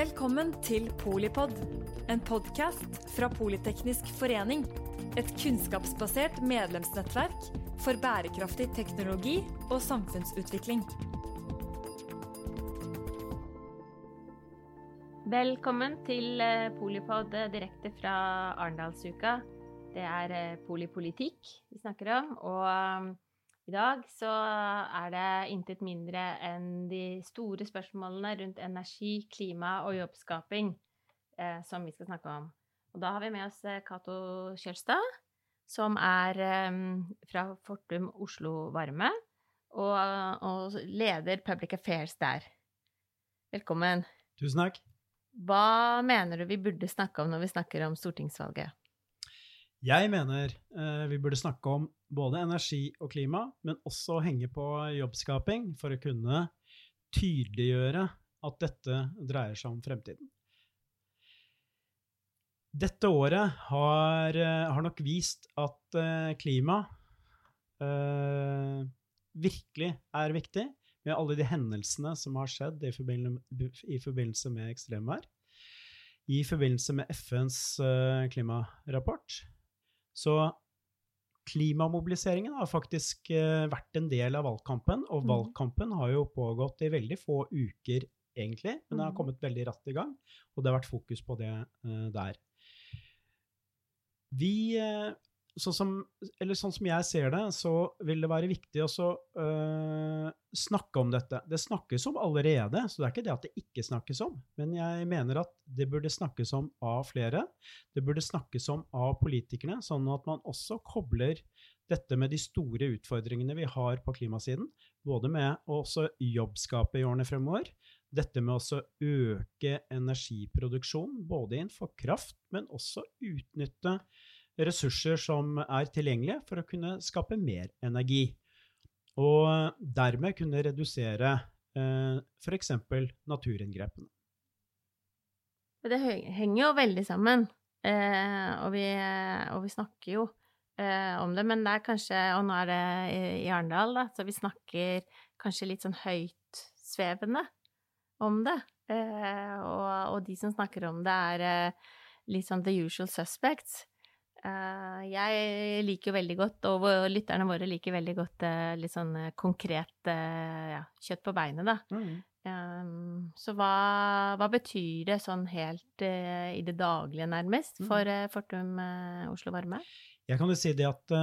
Velkommen til Polipod, en podkast fra Politeknisk forening. Et kunnskapsbasert medlemsnettverk for bærekraftig teknologi og samfunnsutvikling. Velkommen til eh, Polipod eh, direkte fra Arendalsuka. Det er eh, polipolitikk vi snakker om. Og i dag så er det intet mindre enn de store spørsmålene rundt energi, klima og jobbskaping eh, som vi skal snakke om. Og da har vi med oss Cato Kjølstad, som er eh, fra Fortum Oslo Varme, og, og leder Public Affairs der. Velkommen. Tusen takk. Hva mener du vi burde snakke om når vi snakker om stortingsvalget? Jeg mener eh, vi burde snakke om både energi og klima, men også henge på jobbskaping for å kunne tydeliggjøre at dette dreier seg om fremtiden. Dette året har, eh, har nok vist at eh, klima eh, virkelig er viktig, med alle de hendelsene som har skjedd i forbindelse, i forbindelse med ekstremvær. I forbindelse med FNs uh, klimarapport. Så klimamobiliseringen har faktisk uh, vært en del av valgkampen, og mm. valgkampen har jo pågått i veldig få uker, egentlig, men det har mm. kommet veldig raskt i gang, og det har vært fokus på det uh, der. Vi sånn som, sånn som, jeg ser det, så vil det være viktig å øh, snakke om dette. Det snakkes om allerede, så det er ikke det at det ikke snakkes om. Men jeg mener at det burde snakkes om av flere. Det burde snakkes om av politikerne, sånn at man også kobler dette med de store utfordringene vi har på klimasiden. Både med å jobbskape i årene fremover. Dette med å øke energiproduksjonen, både innenfor kraft, men også utnytte ressurser som er tilgjengelige for å kunne skape mer energi. Og dermed kunne redusere eh, f.eks. naturinngrepene. Det henger jo veldig sammen, eh, og, vi, og, vi, snakker jo eh, om det. Men det er kanskje, og nå er det i, i Arendal, da, så vi snakker kanskje litt sånn høytsvevende om det. Eh, og, og, de som snakker om det, er eh, litt sånn the usual suspects. Uh, jeg liker jo veldig godt, og lytterne våre liker veldig godt uh, litt sånn uh, konkret ja, kjøtt på beinet, da. Mm. Um, så hva, hva, betyr det sånn helt i det daglige, nærmest, mm. for Fortum Oslo Varme? Jeg kan jo si det at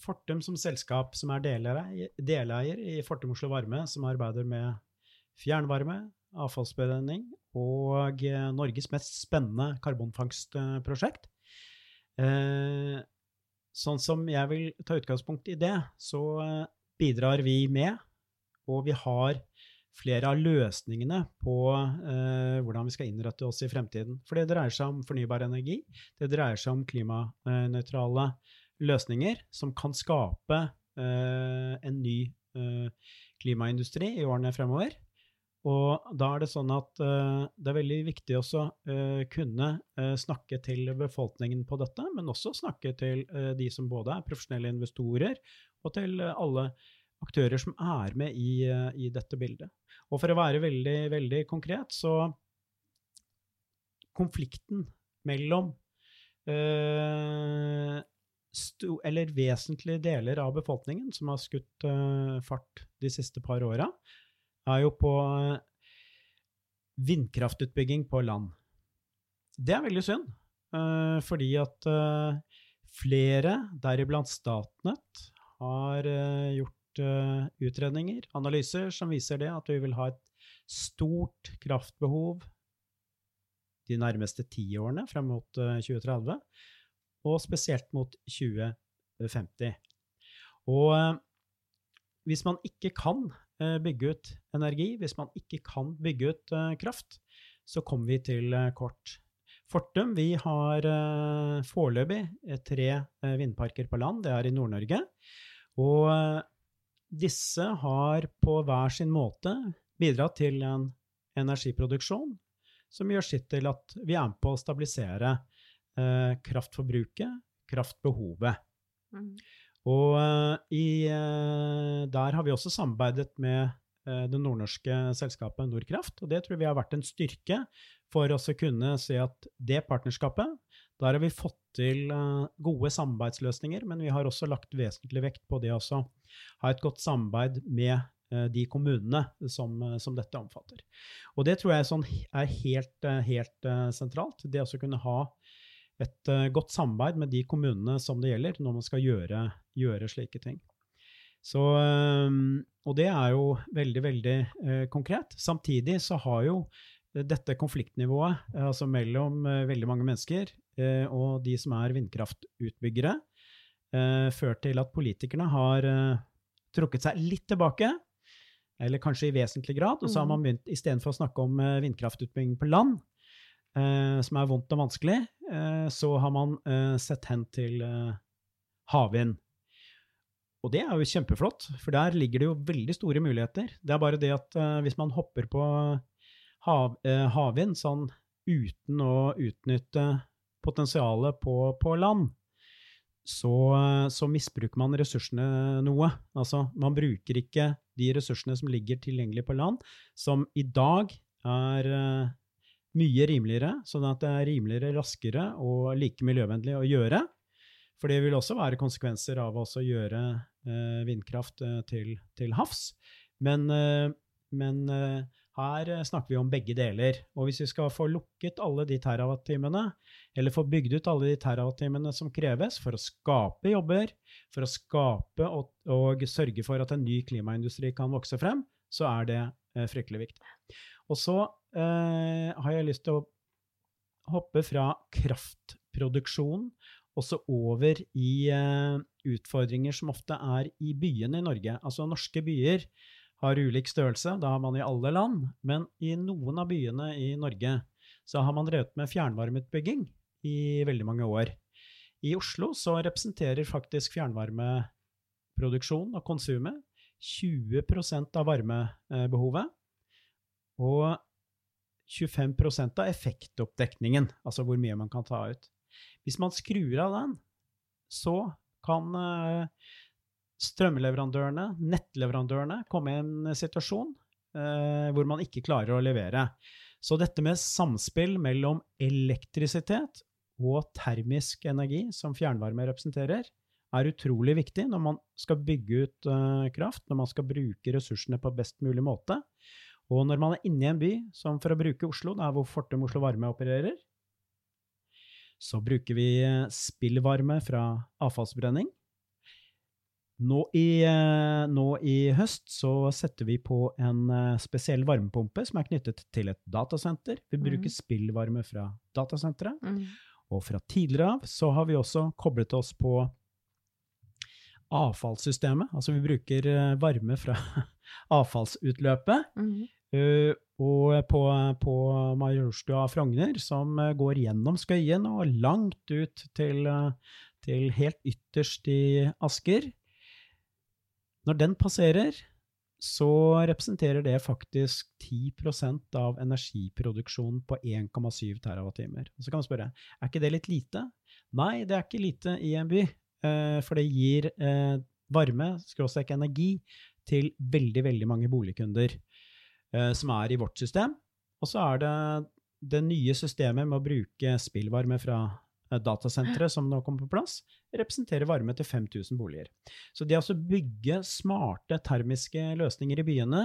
Fortum som selskap som er deleier, deleier i Fortum Oslo Varme, som arbeider med fjernvarme, avfallsberenning og Norges mest spennende karbonfangstprosjekt, Eh, sånn som jeg vil ta utgangspunkt i det, så eh, bidrar vi med, og vi har flere av løsningene på eh, hvordan vi skal innrette oss i fremtiden. For det dreier seg om fornybar energi, det dreier seg om klimanøytrale løsninger som kan skape eh, en ny eh, klimaindustri i årene fremover. Og da er det sånn at uh, det er veldig viktig også uh, kunne uh, snakke til befolkningen på dette, men også snakke til de som både er profesjonelle investorer, og til alle aktører som er med i, i, dette bildet. Og for å være veldig, veldig konkret, så konflikten mellom eller vesentlige deler av befolkningen som har skutt fart de siste par åra, er jo på eh, vindkraftutbygging på land. Det er veldig synd, eh, fordi at eh, flere, deriblant Statnett, har gjort utredninger, analyser, som viser det at vi vil ha et stort kraftbehov de nærmeste tiårene frem mot 2030, og spesielt mot 2050. Og hvis man ikke kan bygge ut energi, hvis man ikke kan bygge ut eh, kraft, så kommer vi til eh, kort. Fortum vi har foreløpig tre vindparker på land. Det er i Nord-Norge. Og disse har på hver sin måte bidratt til en energiproduksjon som gjør sitt til at vi er med på å stabilisere kraftforbruket, kraftbehovet. Mm. Og uh, i, uh, der har vi også samarbeidet med uh, det nordnorske selskapet Nordkraft. Og det tror vi har vært en styrke for oss å kunne se at det partnerskapet, der har vi fått til gode samarbeidsløsninger, men vi har også lagt vesentlig vekt på det å ha et godt samarbeid med de kommunene som, som, dette omfatter. Og det tror jeg sånn er helt, helt sentralt. Det å kunne ha et godt samarbeid med de kommunene som det gjelder, når man skal gjøre, gjøre slike ting. Så, og det er jo veldig, veldig konkret. Samtidig så har jo dette konfliktnivået, altså mellom veldig mange mennesker, Eh, og de som er vindkraftutbyggere, eh, ført til at politikerne har eh, trukket seg litt tilbake, eller kanskje i vesentlig grad, og så har man mm. begynt istedenfor å snakke om vindkraftutbygging på land, som er vondt og vanskelig, så har man sett hen til havvind. Og det er jo kjempeflott, for der ligger det jo veldig store muligheter. Det er bare det at hvis man hopper på hav, havvind sånn uten å utnytte potensialet på, på land, så, så, misbruker man ressursene noe. Altså, man bruker ikke de ressursene som ligger tilgjengelig på land, som i dag er mye rimeligere, sånn at det er rimeligere, raskere og like miljøvennlig å gjøre. For det vil også være konsekvenser av å gjøre uh, vindkraft uh, til, til, havs. Men, men her eh, snakker vi om begge deler. Og hvis vi skal få lukket alle de terawattimene, eller få bygd ut alle de terawattimene som kreves for å skape jobber, for å skape og, og, sørge for at en ny klimaindustri kan vokse frem, så er det eh, fryktelig viktig. Og så eh, har jeg lyst til å hoppe fra kraftproduksjon også over i eh, utfordringer som ofte er i byene i Norge. Altså norske byer har ulik størrelse, da har man i alle land, men i noen av byene i Norge så har man drevet med fjernvarmeutbygging i veldig mange år. I Oslo så representerer faktisk fjernvarmeproduksjon og konsumet 20% av varmebehovet, og 25% av effektoppdekningen, altså hvor mye man kan ta ut. Hvis man skrur av den, så kan eh, strømleverandørene, nettleverandørene, komme i en situasjon eh, hvor man ikke klarer å levere. Så dette med samspill mellom elektrisitet og termisk energi, som fjernvarme representerer, er utrolig viktig når man skal bygge ut uh, kraft, når man skal bruke ressursene på best mulig måte. Og når man er inne i en by, som for å bruke Oslo, der hvor Fortum Oslo Varme opererer, så bruker vi spillvarme fra avfallsbrenning. Nå i, eh, nå i, høst så setter vi på en eh, spesiell varmepumpe som er knyttet til et datasenter. Vi bruker mm. spillvarme fra datasenteret. Mm. Og fra tidligere av så har vi også koblet oss på avfallssystemet. Altså vi bruker eh, varme fra avfallsutløpet. Mm. Uh, og på, på Majorstua Frogner, som går gjennom Skøyen og langt ut til, til helt ytterst i Asker. Når den passerer, så representerer det faktisk 10% av energiproduksjonen på 1,7 TWh. Så kan man spørre er ikke det litt lite. Nei, det er ikke lite i en by, uh, for det gir uh, varme, skråstrek energi, til veldig, veldig mange boligkunder eh, som er i vårt system. Og så er det det nye systemet med å bruke spillvarme fra Eh, datasenteret som nå kommer på plass, representerer varme til 5000 boliger. Så det å bygge smarte termiske løsninger i byene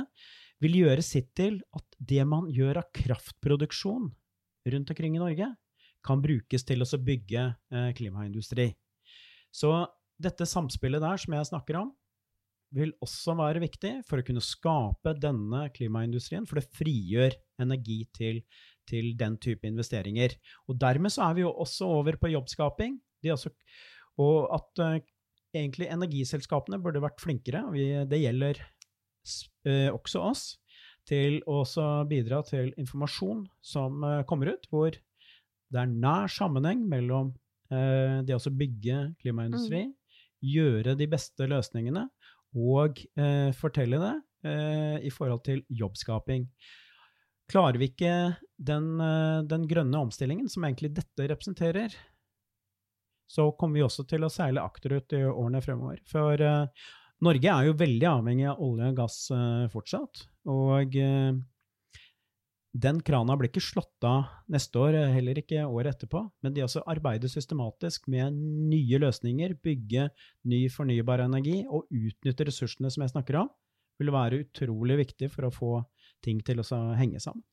vil gjøre sitt til at det man gjør av kraftproduksjon rundt omkring i Norge, kan brukes til å bygge eh, klimaindustri. Så dette samspillet der som jeg snakker om, vil også være viktig for å kunne skape denne klimaindustrien, for det frigjør energi til til den type investeringer. Og dermed så er vi jo også over på jobbskaping. Også, og at uh, egentlig energiselskapene burde vært flinkere, og vi, det gjelder uh, også oss, til å bidra til informasjon som uh, kommer ut, hvor det er nær sammenheng mellom det å bygge klimaindustri, mm. gjøre de beste løsningene og fortelle det i forhold til jobbskaping. Klarer vi ikke den, eh, den, grønne omstillingen, som egentlig dette representerer, så kommer vi også til å seile akterut i årene fremover. For eh, Norge er jo veldig avhengig av olje og gass uh, fortsatt. Og uh, den krana blir ikke slått av neste år, heller ikke året etterpå, men de altså arbeider systematisk med nye løsninger, bygge ny fornybar energi og utnytte ressursene som jeg snakker om, vil være utrolig viktig for å få ting til å henge sammen.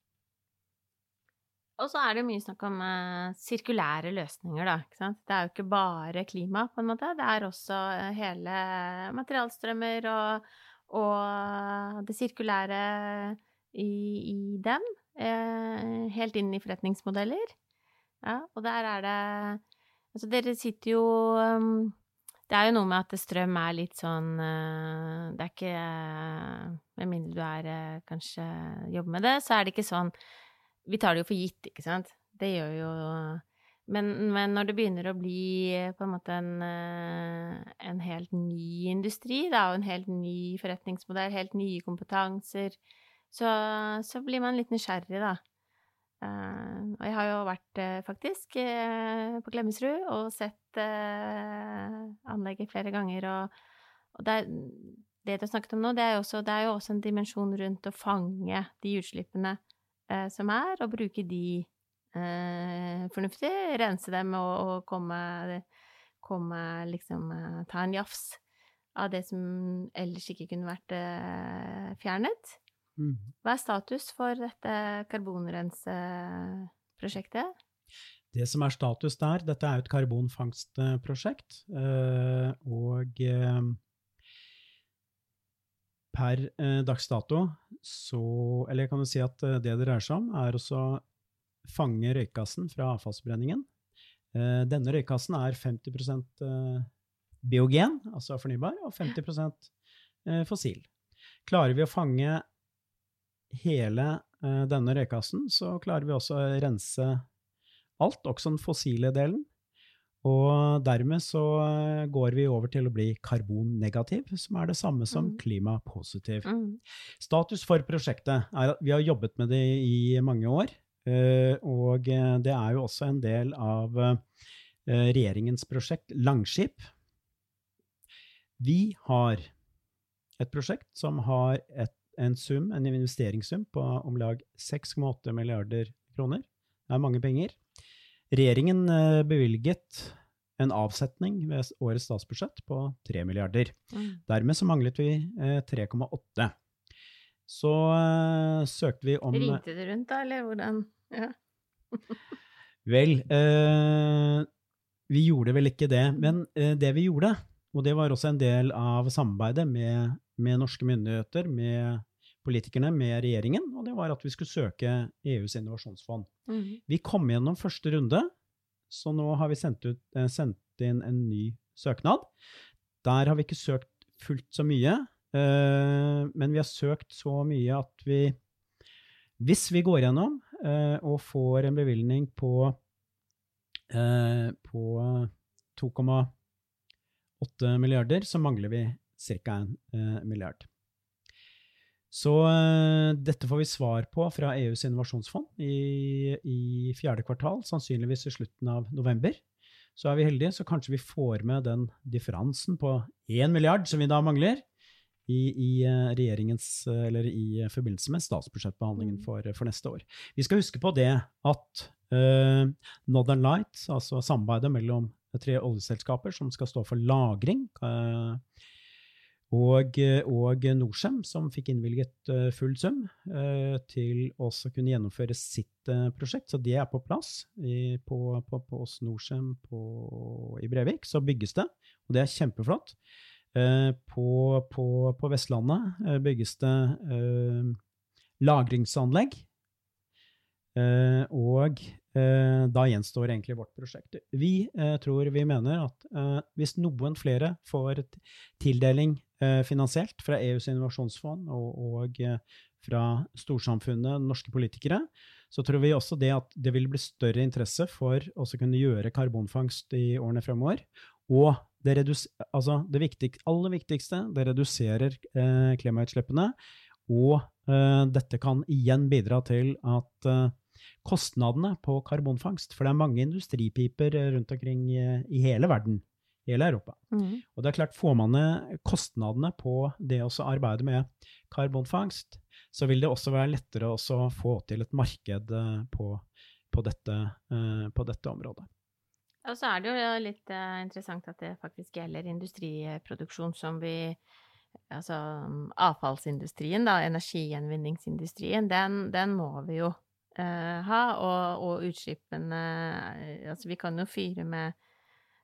Og så er det mye snakk om eh, sirkulære løsninger, da. Det er jo ikke bare klima, på en måte. Det er også uh, hele materialstrømmer og, og det sirkulære i, i dem. Uh, helt inn i forretningsmodeller. Ja, og der er det Altså, dere sitter jo um, det er jo noe med at strøm er litt sånn Det er ikke Med mindre du er kanskje jobber med det, så er det ikke sånn vi tar det jo for gitt, ikke sant? Det gjør jo men, men, når det begynner å bli på en måte en, eh, en, helt ny industri, da, og en helt ny forretningsmodell, helt nye kompetanser, så, så blir man litt nysgjerrig, da. Uh, og jeg har jo vært uh, faktisk uh, på Klemetsrud og sett anlegget flere ganger, og, og det, det, du har snakket om nå, det er, også, det er jo også en dimensjon rundt å fange de utslippene som er, og bruke de fornuftig. Rense dem og, og komme, komme, liksom Ta en jafs av det som ellers ikke kunne vært fjernet. Mm. Hva er status for dette karbonrenseprosjektet? Det som er status der, dette er jo et karbonfangstprosjekt, eh, og eh, per eh, dags dato så Eller jeg kan jo si at det det dreier seg om, er å fange røykgassen fra avfallsbrenningen. Denne røykgassen er 50 eh, biogen, altså fornybar, og 50 eh, fossil. Klarer vi å fange hele eh, denne røykassen så klarer vi også å rense alt, også den fossile delen. Og dermed så eh, går vi over til å bli karbonnegativ, som er det samme som mm. klimapositiv. Mm. Status for prosjektet er at vi har jobbet med det i mange år. Eh, og det er jo også en del av regjeringens prosjekt Langskip. Vi har et prosjekt som har et, en sum, en investeringssum på om lag 6,8 milliarder kroner. Det er mange penger. Regjeringen eh, bevilget en avsetning ved årets statsbudsjett på 3 milliarder. Mm. Dermed så manglet vi 3,8. Eh, så uh, søkte vi om Ringte det rundt, da, eller hvordan? Ja. vel, uh, vi gjorde vel ikke det. Men uh, det vi gjorde, og det var også en del av samarbeidet med, med norske myndigheter, med politikerne med regjeringen, og det var at vi skulle søke EUs innovasjonsfond. Mm. Vi kom gjennom første runde, så nå har vi sendt, ut, eh, sendt, inn en ny søknad. Der har vi ikke søkt fullt så mye, eh, men vi har søkt så mye at vi Hvis vi går gjennom eh, og får en bevilgning på, på 2,8 milliarder, så mangler vi ca. en milliard. Så uh, dette får vi svar på fra EUs innovasjonsfond i, i, fjerde kvartal, sannsynligvis i slutten av november. Så er vi heldige, så kanskje vi får med den differansen på 1 milliard som vi da mangler, i, i uh, regjeringens, uh, eller i forbindelse med statsbudsjettbehandlingen mm. for, for, neste år. Vi skal huske på det at Northern Light, altså samarbeidet mellom tre oljeselskaper som skal stå for lagring, og, og Norcem, som fikk innvilget uh, full sum uh, til å kunne gjennomføre sitt uh, prosjekt. Så det er på plass i, på, på, på oss Norcem i Brevik. Så bygges det, og det er kjempeflott. På, på, Vestlandet bygges det lagringsanlegg. og da gjenstår egentlig vårt prosjekt. Vi tror vi mener at hvis noen flere får tildeling Eh, finansielt fra EUs innovasjonsfond og, og eh, fra storsamfunnet, norske politikere, så tror vi også det at det vil bli større interesse for å kunne gjøre karbonfangst i årene fremover. Og det, altså det viktig, aller viktigste, det reduserer eh, klimautslippene. Og eh, dette kan igjen bidra til at eh, kostnadene på karbonfangst For det er mange industripiper rundt omkring i hele verden hele Europa. Mm. Og det er klart, får man ned kostnadene på det å arbeide med karbonfangst, så vil det også være lettere å få til et marked eh, på, på, dette, eh, på dette, området. Og så er det jo litt interessant at det faktisk gjelder industriproduksjon som vi Altså avfallsindustrien, da, energigjenvinningsindustrien, den, den må vi jo ha. Og, og utslippene Altså, vi kan jo fyre med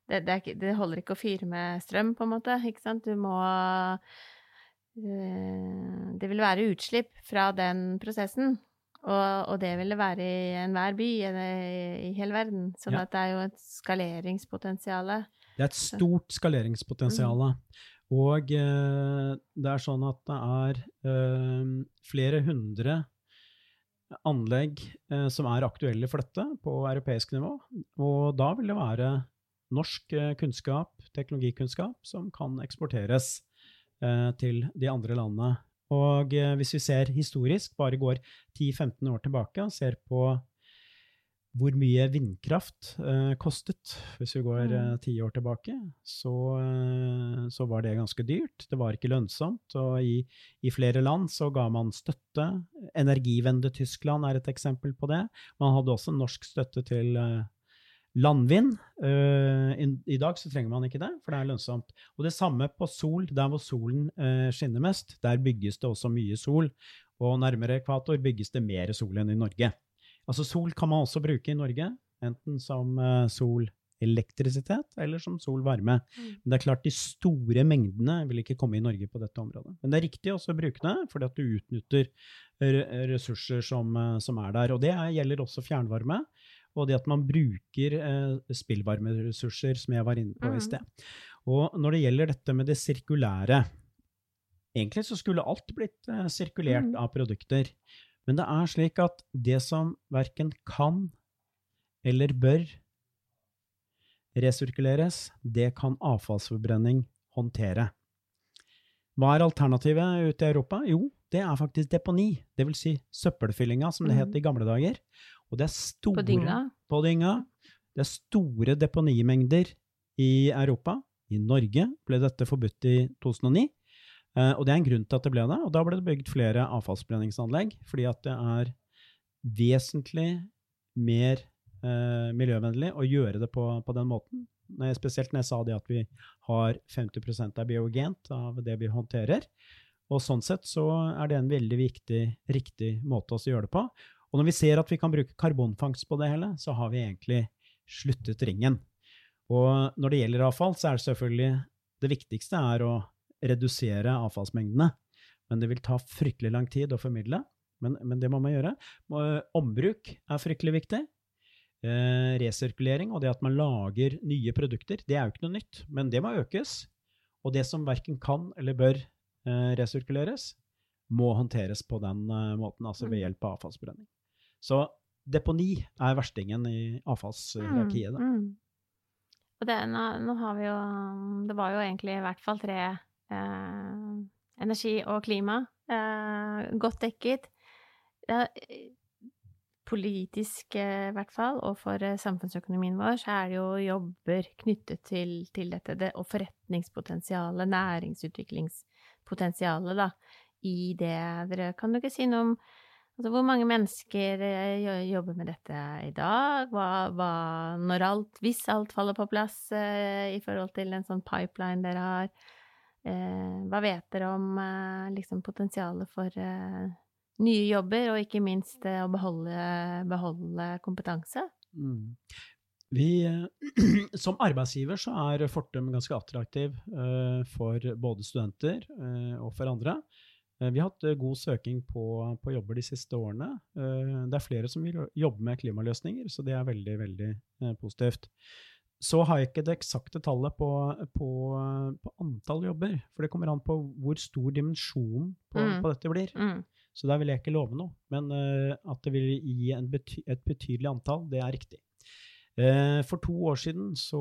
det, det, er, det, holder ikke å fyre med strøm, på en måte, ikke sant? Du må Eh, det vil være utslipp fra den prosessen. Og, og, det vil det være i enhver by i hele verden. Så ja. det er jo et skaleringspotensial. Det er et stort skaleringspotensial. Mm. Og eh, det er sånn at det er eh, flere hundre anlegg som er aktuelle for dette på europeisk nivå. Og da vil det være norsk eh, kunnskap, teknologikunnskap, som kan eksporteres Eh, til de andre landene. Og eh, hvis vi ser historisk, bare går 10-15 år tilbake og ser på hvor mye vindkraft eh, kostet hvis vi går eh, ti år tilbake, så, eh, så, var det ganske dyrt. Det var ikke lønnsomt. Og i, i, flere land så ga man støtte. Energivende Tyskland er et eksempel på det. Man hadde også norsk støtte til eh, Landvind uh, i, dag så trenger man ikke det, for det er lønnsomt. Og det samme på sol. Der hvor solen uh, skinner mest, der bygges det også mye sol. Og nærmere ekvator bygges det mer sol enn i Norge. Altså Sol kan man også bruke i Norge, enten som uh, solelektrisitet eller som solvarme. Mm. Men det er klart de store mengdene vil ikke komme i Norge på dette området. Men det er riktig også å bruke det, fordi at du utnytter ressurser som, som er der. Og det gjelder også fjernvarme og det at man bruker eh, spillvarmeressurser, som jeg var inne på mm. i sted. Og når det gjelder dette med det sirkulære Egentlig så skulle alt blitt eh, sirkulert mm. av produkter. Men det er slik at det som verken kan eller bør resirkuleres, det kan avfallsforbrenning håndtere. Hva er alternativet ute i Europa? Jo, det er faktisk deponi, dvs. Si søppelfyllinga, som det het mm. i gamle dager. Og det er store, på dynga? På dynga. Det er store deponimengder i Europa. I Norge ble dette forbudt i 2009. Eh, og det er en grunn til at det ble det. Og da ble det bygd flere avfallsbrenningsanlegg, fordi at det er vesentlig mer eh, miljøvennlig å gjøre det på, på den måten. Spesielt når jeg sa det at vi har 50% av biogent av det vi håndterer. Og sånn sett så er det en veldig viktig, riktig måte å gjøre det på. Og når vi ser at vi kan bruke karbonfangst på det hele, så har vi egentlig sluttet ringen. Og når det gjelder avfall, så er det selvfølgelig det viktigste er å redusere avfallsmengdene. Men det vil ta fryktelig lang tid å formidle. Men, men det må man gjøre. Ombruk er fryktelig viktig. Eh, resirkulering og det at man lager nye produkter, det er jo ikke noe nytt, men det må økes. Og det som verken kan eller bør eh, resirkuleres, må håndteres på den eh, måten, altså ved mm. hjelp av avfallsbrenning. Så deponi er verstingen i avfallshierarkiet. Mm, mm. Og det, nå, nå, har vi jo Det var jo egentlig i hvert fall tre eh, Energi og klima. Eh, godt dekket. Ja, politisk, eh, i hvert fall, og for eh, samfunnsøkonomien vår, så er det jo jobber knyttet til, til dette. Det, og forretningspotensialet, næringsutviklingspotensialet, da, i det. Dere kan jo ikke si noe om Altså, hvor mange mennesker eh, jobber med dette i dag? Hva, hva, når alt, hvis alt faller på plass eh, i forhold til en sånn pipeline dere har, eh, hva vet dere om eh, liksom potensialet for eh, nye jobber, og ikke minst eh, å beholde, beholde kompetanse? Mm. Vi, som arbeidsgiver så er Fortum ganske attraktiv for både studenter og for andre. Eh, vi har hatt eh, god søking på, på, jobber de siste årene. Eh, det er flere som vil jobbe med klimaløsninger, så det er veldig, veldig positivt. Så har jeg ikke det eksakte tallet på, på, på antall jobber, for det kommer an på hvor stor dimensjonen på, mm. på dette blir. Mm. Så der vil jeg ikke love noe. Men at det vil gi bety et betydelig antall, det er riktig. Eh, for to år siden så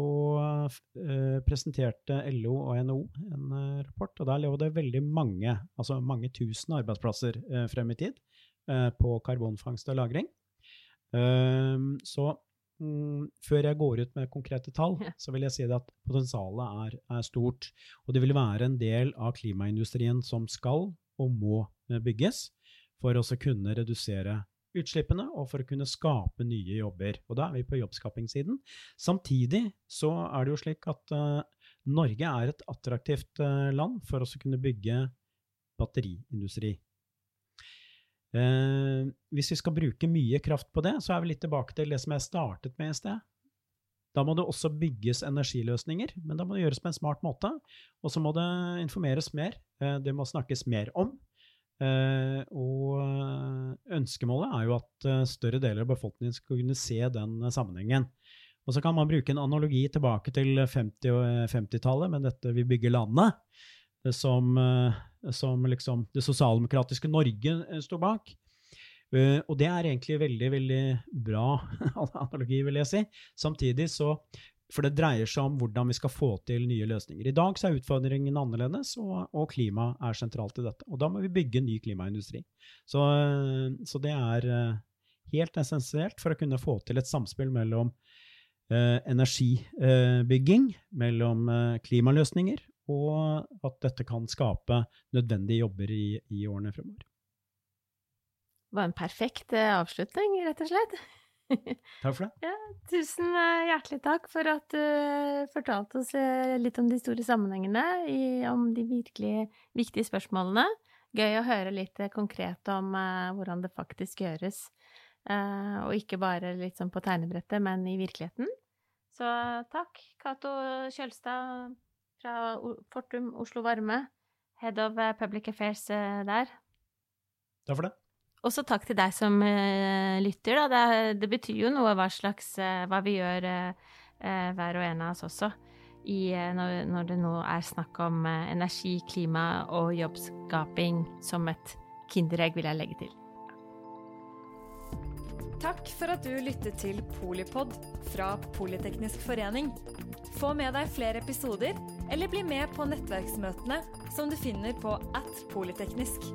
eh, presenterte LO og NHO en eh, rapport, og der lå det veldig mange, altså mange tusen arbeidsplasser frem i tid på karbonfangst og -lagring. Så mm, før jeg går ut med konkrete tall, så vil jeg si at potensialet er, er, stort. Og det vil være en del av klimaindustrien som skal og må bygges for å kunne redusere utslippene og for å kunne skape nye jobber. Og da er vi på jobbskapingssiden. Samtidig så er det jo slik at uh, Norge er et attraktivt uh, land for å kunne bygge batteriindustri. Uh, hvis vi skal bruke mye kraft på det, så er vi litt tilbake til det som jeg startet med i sted. Da må det også bygges energiløsninger, men da må det gjøres på en smart måte. Og så må det informeres mer. Det må snakkes mer om. Uh, og ønskemålet er jo at uh, større deler av befolkningen skal kunne se den sammenhengen. Og så kan man bruke en analogi tilbake til 50- 50-tallet med dette 'Vi bygger landet', som, som liksom det sosialdemokratiske Norge sto bak. og det er egentlig veldig, veldig bra analogi, vil jeg si. Samtidig så for det dreier seg om hvordan vi skal få til nye løsninger. I dag er utfordringen annerledes, og, og klima er sentralt i dette. Og da må vi bygge ny klimaindustri. Så, så det er eh, helt essensielt for å kunne få til et samspill mellom eh, energibygging, eh, mellom eh, klimaløsninger, og at dette kan skape nødvendige jobber i, i årene fremover. Det var en perfekt eh, avslutning, rett og slett. Takk for det. Ja, tusen eh, hjertelig takk for at du eh, fortalte oss eh, litt om de store sammenhengene, om de virkelig viktige spørsmålene. Gøy å høre litt konkret om hvordan det faktisk gjøres, og ikke bare litt sånn på tegnebrettet, men i virkeligheten. Så takk, Cato Kjølstad fra Fortum Oslo Varme, Head of Public Affairs der. Takk for det. Også takk til deg som uh, lytter. Det, det, betyr jo noe hva slags uh, Hva vi gjør uh, hver og en av oss også. I, når, når, det nå er snakk om energi, klima og jobbskaping som et kinderegg, vil jeg legge til. Takk for at du lyttet til Polipod fra Politeknisk forening. Få med deg flere episoder, eller bli med på nettverksmøtene som du finner på at polyteknisk.